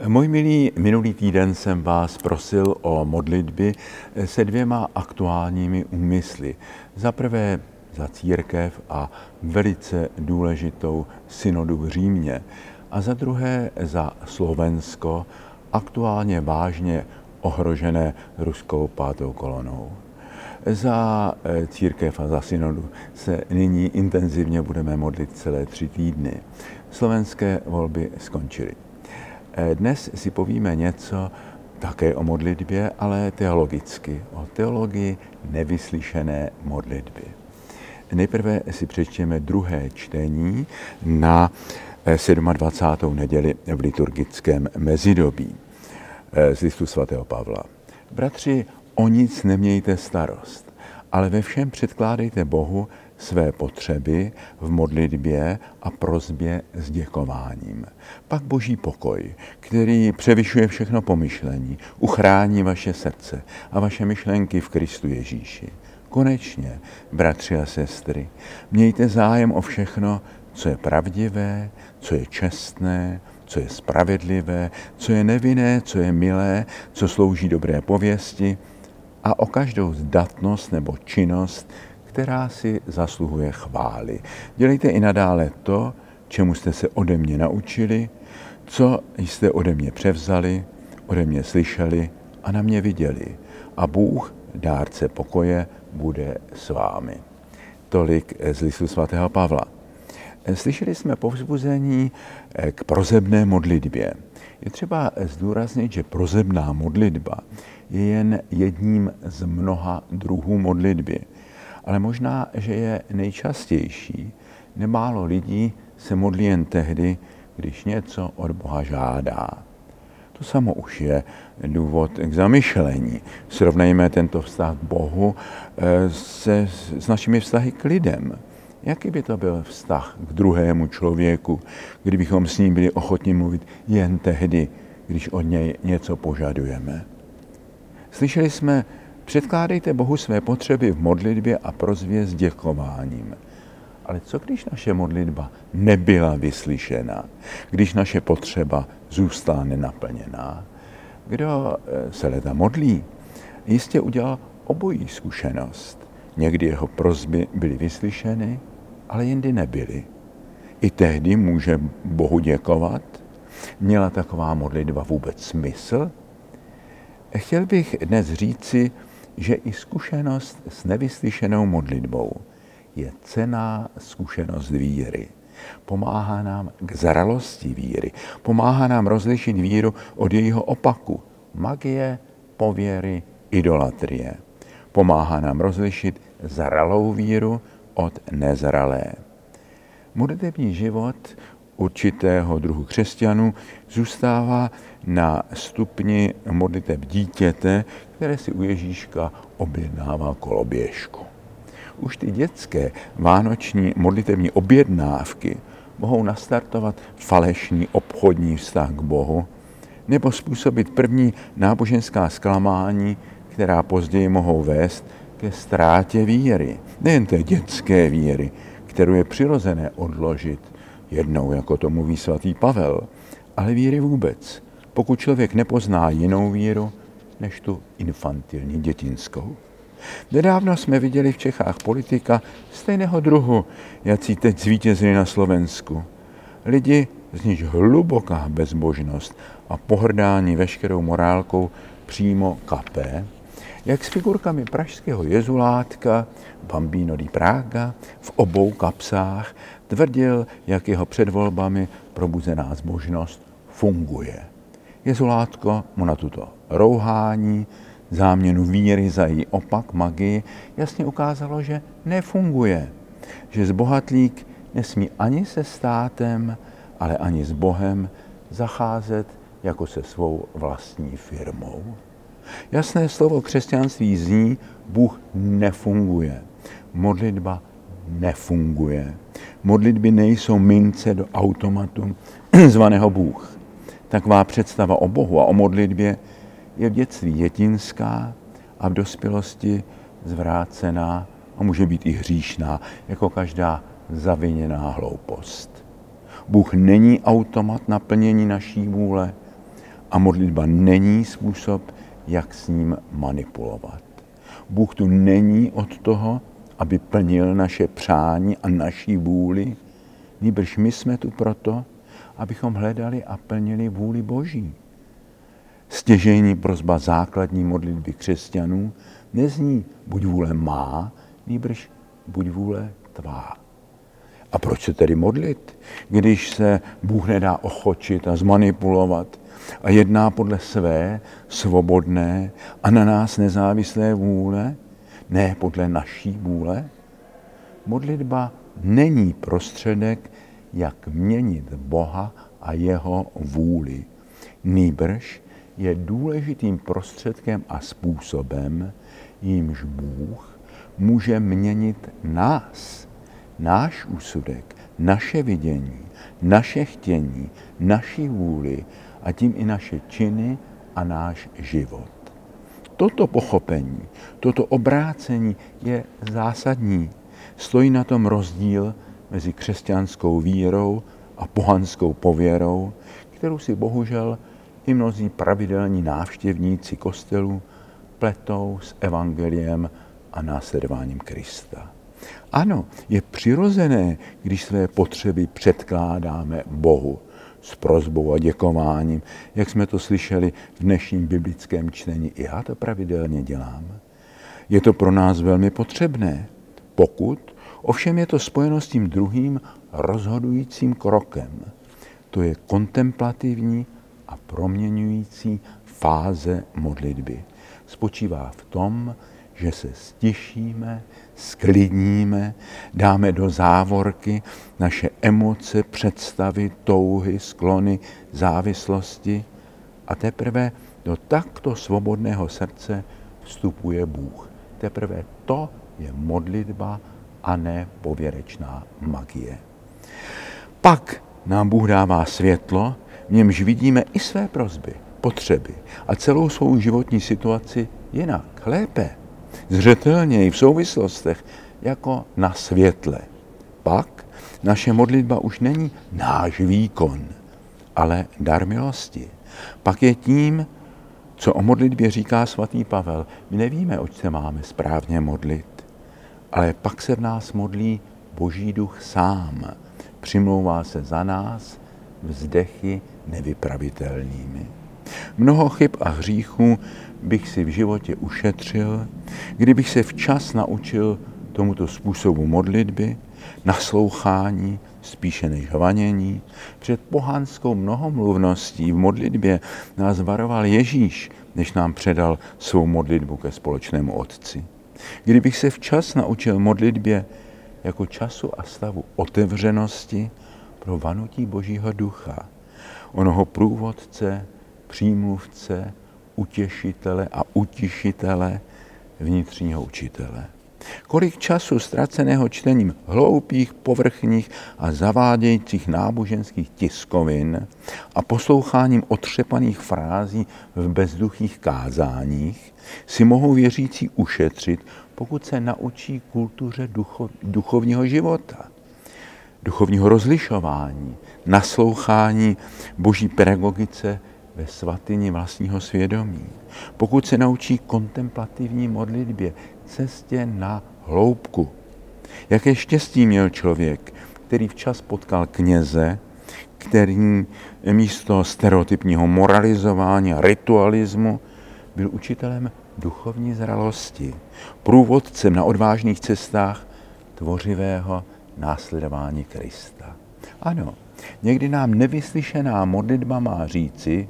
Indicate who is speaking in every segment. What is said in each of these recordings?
Speaker 1: Můj milí, minulý týden jsem vás prosil o modlitby se dvěma aktuálními úmysly. Za prvé za církev a velice důležitou synodu v Římě. A za druhé za Slovensko, aktuálně vážně ohrožené ruskou pátou kolonou. Za eh, církev a za synodu se nyní intenzivně budeme modlit celé tři týdny. Slovenské volby skončily. Eh, dnes si povíme něco také o modlitbě, ale teologicky, o teologii nevyslyšené modlitby. Nejprve si přečtěme druhé čtení na 27. Eh, neděli v liturgickém mezidobí z listu svatého Pavla. Bratři, o nic nemějte starost, ale ve všem předkládejte Bohu své potřeby v modlitbě a prozbě s děkováním. Pak boží pokoj, který převyšuje všechno pomyšlení, uchrání vaše srdce a vaše myšlenky v Kristu Ježíši. Konečně, bratři a sestry, mějte zájem o všechno, co je pravdivé, co je čestné, co je spravedlivé, co je nevinné, co je milé, co slouží dobré pověsti a o každou zdatnost nebo činnost, která si zasluhuje chvály. Dělejte i nadále to, čemu jste se ode mě naučili, co jste ode mě převzali, ode mě slyšeli a na mě viděli. A Bůh, dárce pokoje, bude s vámi. Tolik z listu svatého Pavla. Slyšeli jsme povzbuzení k prozebné modlitbě. Je třeba zdůraznit, že prozebná modlitba je jen jedním z mnoha druhů modlitby ale možná, že je nejčastější. Nemálo lidí se modlí jen tehdy, když něco od Boha žádá. To samo už je důvod k zamyšlení. Srovnejme tento vztah k Bohu eh, se, s našimi vztahy k lidem. Jaký by to byl vztah k druhému člověku, kdybychom s ním byli ochotni mluvit jen tehdy, když od něj něco požadujeme? Slyšeli jsme Předkládejte Bohu své potřeby v modlitbě a prozvě s děkováním. Ale co když naše modlitba nebyla vyslyšena? Když naše potřeba zůstala nenaplněná? Kdo eh, se leta modlí, jistě udělal obojí zkušenost. Někdy jeho prozby byly vyslyšeny, ale jindy nebyly. I tehdy může Bohu děkovat? Měla taková modlitba vůbec smysl? Chtěl bych dnes říci, že i zkušenost s nevyslyšenou modlitbou je cená zkušenost víry. Pomáhá nám k zralosti víry. Pomáhá nám rozlišit víru od jejího opaku. Magie, pověry, idolatrie. Pomáhá nám rozlišit zralou víru od nezralé. Modlitební život určitého druhu křesťanů zůstává na stupni modliteb dítěte, které si u Ježíška objednává koloběžku. Už ty dětské vánoční modlitební objednávky mohou nastartovat falešný obchodní vztah k Bohu nebo způsobit první náboženská zklamání, která později mohou vést ke ztrátě víry. Nejen té dětské víry, kterou je přirozené odložit jednou, jako to mluví svatý Pavel, ale víry vůbec. Pokud člověk nepozná jinou víru, než tu infantilní dětinskou. Nedávno jsme viděli v Čechách politika stejného druhu, jací teď zvítězili na Slovensku. Lidi, z níž hluboká bezbožnost a pohrdání veškerou morálkou přímo kapé, jak s figurkami pražského jezulátka Bambino di Praga v obou kapsách tvrdil, jak jeho před volbami probuzená zbožnost funguje. Jezulátko mu na tuto rouhání, záměnu víry za její opak, magii, jasně ukázalo, že nefunguje. Že zbohatlík nesmí ani se státem, ale ani s Bohem zacházet jako se svou vlastní firmou. Jasné slovo křesťanství zní, Bůh nefunguje. Modlitba nefunguje. Modlitby nejsou mince do automatu zvaného Bůh. Taková představa o Bohu a o modlitbě je v dětství dětinská a v dospělosti zvrácená a může být i hříšná, jako každá zaviněná hloupost. Bůh není automat naplnění naší vůle, A modlitba není způsob, jak s ním manipulovat. Bůh tu není od toho, aby plnil naše přání a naší vůli, nýbrž my jsme tu proto, abychom hledali a plnili vůli Boží. Stěžejní prozba základní modlitby křesťanů nezní buď vůle má, nýbrž buď vůle tvá. A proč se tedy modlit, když se Bůh nedá ochočit a zmanipulovat a jedná podle své svobodné a na nás nezávislé vůle, ne podle naší vůle? Modlitba není prostředek, jak měnit Boha a jeho vůli. Nýbrž je důležitým prostředkem a způsobem, jímž Bůh může měnit nás, náš úsudek, naše vidění, naše chtění, naši vůli a tím i naše činy a náš život. Toto pochopení, toto obrácení je zásadní. Stojí na tom rozdíl mezi křesťanskou vírou a pohanskou pověrou, kterou si bohužel i mnozí pravidelní návštěvníci kostelů pletou s evangeliem a následováním Krista. Ano, je přirozené, když své potřeby předkládáme Bohu s prozbou a děkováním, jak jsme to slyšeli v dnešním biblickém čtení. I já to pravidelně dělám. Je to pro nás velmi potřebné, pokud ovšem je to spojeno s tím druhým rozhodujícím krokem. To je kontemplativní a proměňující fáze modlitby. Spočívá v tom, že se stišíme, sklidníme, dáme do závorky naše emoce, představy, touhy, sklony, závislosti a teprve do takto svobodného srdce vstupuje Bůh. Teprve to je modlitba a ne pověrečná magie. Pak nám Bůh dává světlo, v němž vidíme i své prozby, potřeby a celou svou životní situaci jinak, lépe, zřetelněji v souvislostech, jako na světle. Pak naše modlitba už není náš výkon, ale dar milosti. Pak je tím, co o modlitbě říká svatý Pavel. My nevíme, oč se máme správně modlit, ale pak se v nás modlí Boží duch sám. Přimlouvá se za nás vzdechy nevypravitelnými. Mnoho chyb a hříchů bych si v životě ušetřil, kdybych se včas naučil tomuto způsobu modlitby, naslouchání, spíše než hvanění. Před pohánskou mnohomluvností v modlitbě nás varoval Ježíš, než nám předal svou modlitbu ke společnému Otci. Kdybych se včas naučil modlitbě jako času a stavu otevřenosti pro vanutí Božího ducha, onoho průvodce, přímluvce, utěšitele a utišitele, vnitřního učitele. Kolik času ztraceného čtením hloupých, povrchních a zavádějících náboženských tiskovin a posloucháním otřepaných frází v bezduchých kázáních si mohou věřící ušetřit, pokud se naučí kultuře ducho, duchovního života, duchovního rozlišování, naslouchání boží pedagogice ve svatyni vlastního svědomí. Pokud se naučí kontemplativní modlitbě, cestě na hloubku. Jaké štěstí měl člověk, který včas potkal kněze, který místo stereotypního moralizování a ritualismu byl učitelem duchovní zralosti, průvodcem na odvážných cestách tvořivého následování Krista. Ano, někdy nám nevyslyšená modlitba má říci,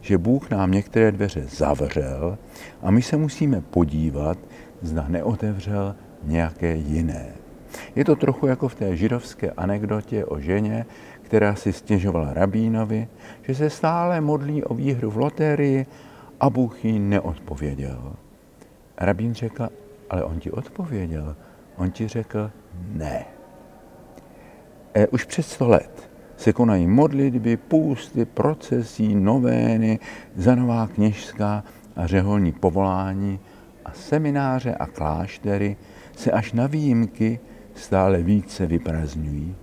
Speaker 1: že Bůh nám některé dveře zavřel a my se musíme podívat, zda neotevřel nějaké jiné. Je to trochu jako v té židovské anekdotě o ženě, která si stěžovala rabínovi, že se stále modlí o výhru v lotérii a Bůh jí neodpověděl. Rabín řekl, ale on ti odpověděl. On ti řekl ne. E, už před sto let se konají modlitby, půsty, procesí, novény, zanová kněžská a řeholní povolání a semináře a kláštery se až na výjimky stále více vyprazňují.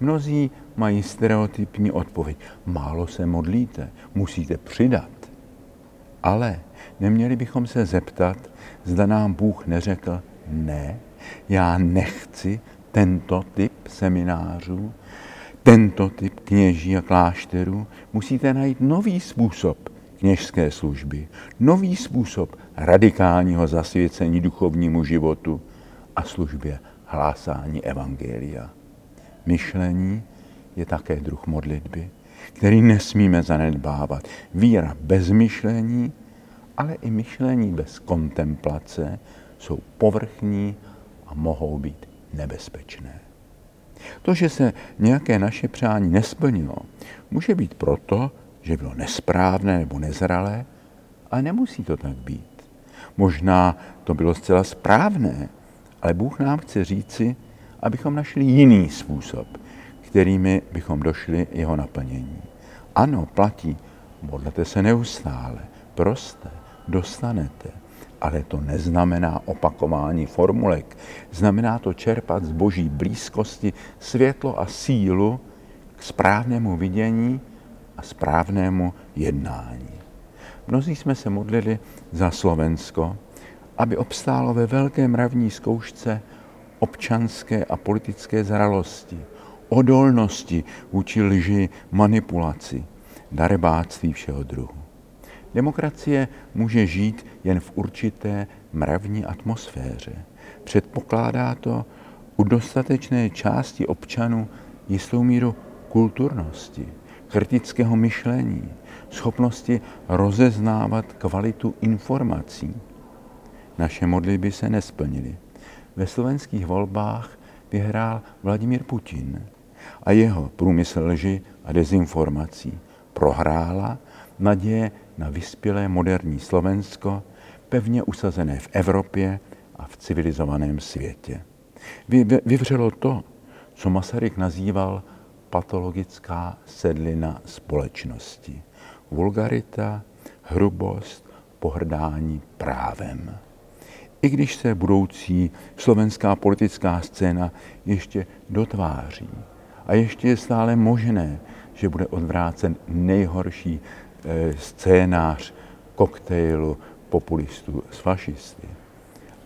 Speaker 1: Mnozí mají stereotypní odpověď. Málo se modlíte, musíte přidat. Ale neměli bychom se zeptat, zda nám Bůh neřekl, ne, já nechci tento typ seminářů, tento typ kněží a klášterů. Musíte najít nový způsob kněžské služby, nový způsob radikálního zasvěcení duchovnímu životu a službě hlásání evangelia. Myšlení je také druh modlitby, který nesmíme zanedbávat. Víra bez myšlení, ale i myšlení bez kontemplace jsou povrchní a mohou být nebezpečné. To, že se nějaké naše přání nesplnilo, může být proto, že bylo nesprávné nebo nezralé, ale nemusí to tak být. Možná to bylo zcela správné, ale Bůh nám chce říci, abychom našli jiný způsob, kterými bychom došli jeho naplnění. Ano, platí, modlete se neustále, proste, dostanete, ale to neznamená opakování formulek. Znamená to čerpat z boží blízkosti světlo a sílu k správnému vidění a správnému jednání. Mnozí jsme se modlili za Slovensko, aby obstálo ve velké mravní zkoušce občanské a politické zralosti, odolnosti vůči lži, manipulaci, darebáctví všeho druhu. Demokracie může žít jen v určité mravní atmosféře. Předpokládá to u dostatečné části občanů jistou míru kulturnosti, kritického myšlení, schopnosti rozeznávat kvalitu informací. Naše modlitby se nesplnily. Ve slovenských volbách vyhrál Vladimír Putin a jeho průmysl lži a dezinformací prohrála naděje na vyspělé moderní Slovensko, pevně usazené v Evropě a v civilizovaném světě. Vyvřelo to, co Masaryk nazýval patologická sedlina společnosti. Vulgarita, hrubost, pohrdání právem. I když se budoucí slovenská politická scéna ještě dotváří a ještě je stále možné, že bude odvrácen nejhorší scénář koktejlu populistů s fašisty.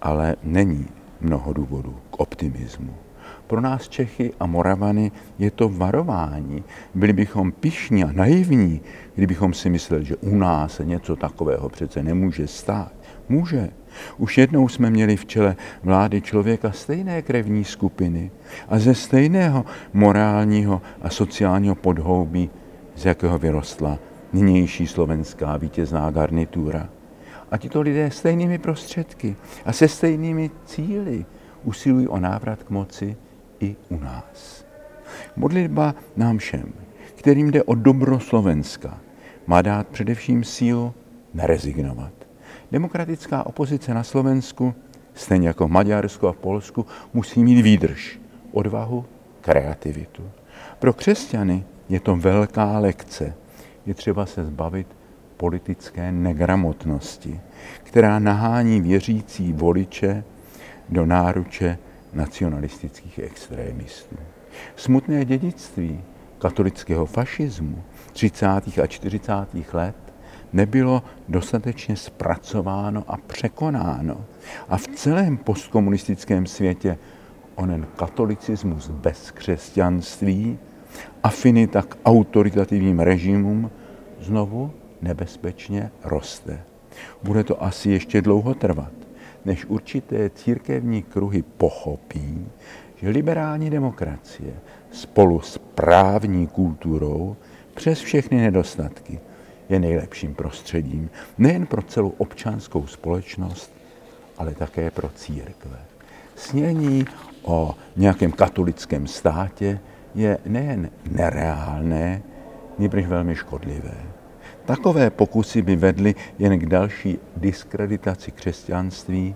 Speaker 1: Ale není mnoho důvodů k optimismu. Pro nás Čechy a Moravany je to varování. Byli bychom pišní a naivní, kdybychom si mysleli, že u nás se něco takového přece nemůže stát. Může. Už jednou jsme měli v čele vlády člověka stejné krevní skupiny a ze stejného morálního a sociálního podhoubí, z jakého vyrostla nynější slovenská vítězná garnitura. A tito lidé stejnými prostředky a se stejnými cíly usilují o návrat k moci i u nás. Modlitba nám všem, kterým jde o dobro Slovenska, má dát především sílu nerezignovat. Demokratická opozice na Slovensku, stejně jako v Maďarsku a v Polsku, musí mít výdrž, odvahu, kreativitu. Pro křesťany je to velká lekce. Je třeba se zbavit politické negramotnosti, která nahání věřící voliče do náruče nacionalistických extrémistů. Smutné dědictví katolického fašismu 30. a 40. let nebylo dostatečně zpracováno a překonáno. A v celém postkomunistickém světě onen katolicismus bez křesťanství, afinita k autoritativním režimům znovu nebezpečně roste. Bude to asi ještě dlouho trvat než určité církevní kruhy pochopí, že liberální demokracie spolu s právní kulturou přes všechny nedostatky je nejlepším prostředím nejen pro celou občanskou společnost, ale také pro církve. Snění o nějakém katolickém státě je nejen nereálné, nebož velmi škodlivé. Takové pokusy by vedly jen k další diskreditaci křesťanství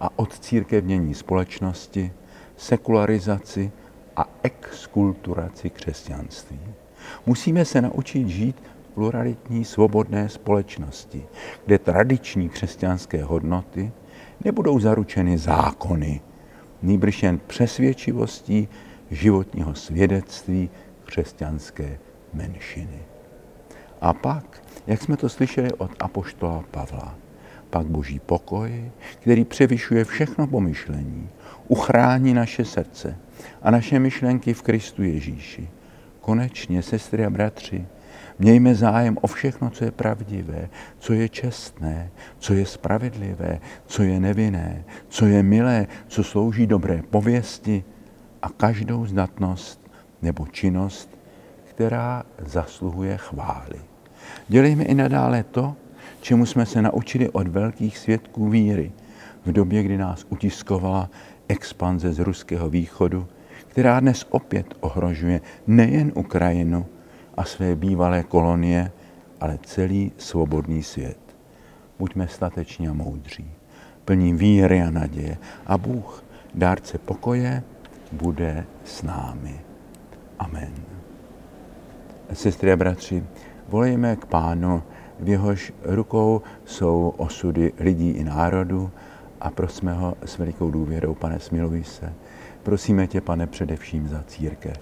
Speaker 1: a odcírkevnění společnosti, sekularizaci a exkulturaci křesťanství. Musíme se naučit žít v pluralitní svobodné společnosti, kde tradiční křesťanské hodnoty nebudou zaručeny zákony, nýbrž jen přesvědčivostí životního svědectví křesťanské menšiny. A pak, jak jsme to slyšeli od apoštola Pavla, pak boží pokoj, který převyšuje všechno pomyšlení, uchrání naše srdce a naše myšlenky v Kristu Ježíši. Konečně, sestry a bratři, Mějme zájem o všechno, co je pravdivé, co je čestné, co je spravedlivé, co je nevinné, co je milé, co slouží dobré pověsti a každou zdatnost nebo činnost, která zasluhuje chvály. Dělejme i nadále to, čemu jsme se naučili od velkých svědků víry v době, kdy nás utiskovala expanze z ruského východu, která dnes opět ohrožuje nejen Ukrajinu, a své bývalé kolonie, ale celý svobodný svět. Buďme stateční a moudří, plní víry a naděje a Bůh, dárce pokoje, bude s námi. Amen. Sestry a bratři, volejme k Pánu, v jehož rukou jsou osudy lidí i národů a prosme ho s velikou důvěrou, pane, smiluj se. Prosíme tě, pane, především za církev,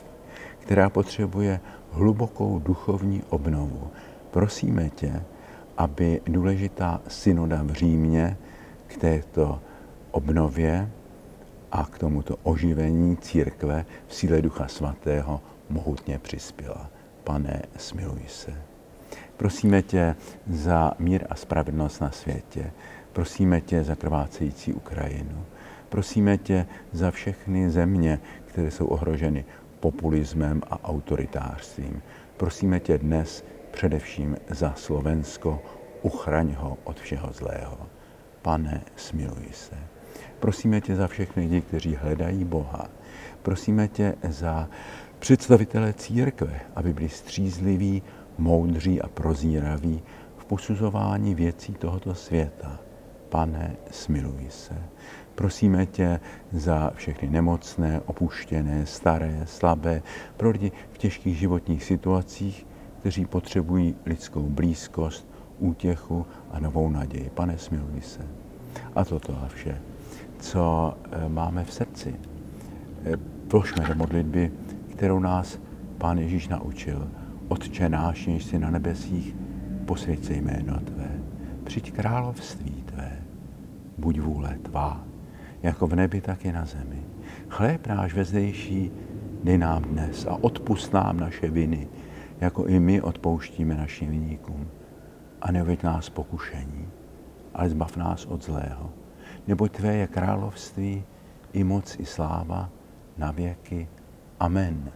Speaker 1: která potřebuje hlubokou duchovní obnovu. Prosíme tě, aby důležitá synoda v Římě k této obnově a k tomuto oživení církve v síle Ducha Svatého mohutně přispěla. Pane, smiluj se. Prosíme tě za mír a spravedlnost na světě. Prosíme tě za krvácející Ukrajinu. Prosíme tě za všechny země, které jsou ohroženy populismem a autoritářstvím. Prosíme tě dnes především za Slovensko, uchraň ho od všeho zlého. Pane, smiluj se. Prosíme tě za všechny lidi, kteří hledají Boha. Prosíme tě za představitele církve, aby byli střízliví, moudří a prozíraví v posuzování věcí tohoto světa. Pane, smiluj se. Prosíme tě za všechny nemocné, opuštěné, staré, slabé, pro lidi v těžkých životních situacích, kteří potřebují lidskou blízkost, útěchu a novou naději. Pane, smiluj se. A toto a vše, co eh, máme v srdci. Eh, Plošme do modlitby, kterou nás Pán Ježíš naučil. Otče náš, jež jsi na nebesích, posvěď se jméno Tvé. Přijď království Tvé. Buď vůle Tvá jako v nebi, tak i na zemi. Chléb náš vezdejší dej nám dnes a odpust nám naše viny, jako i my odpouštíme našim viníkům. A neuvěď nás pokušení, ale zbav nás od zlého. Neboť Tvé je království, i moc, i sláva, na věky. Amen.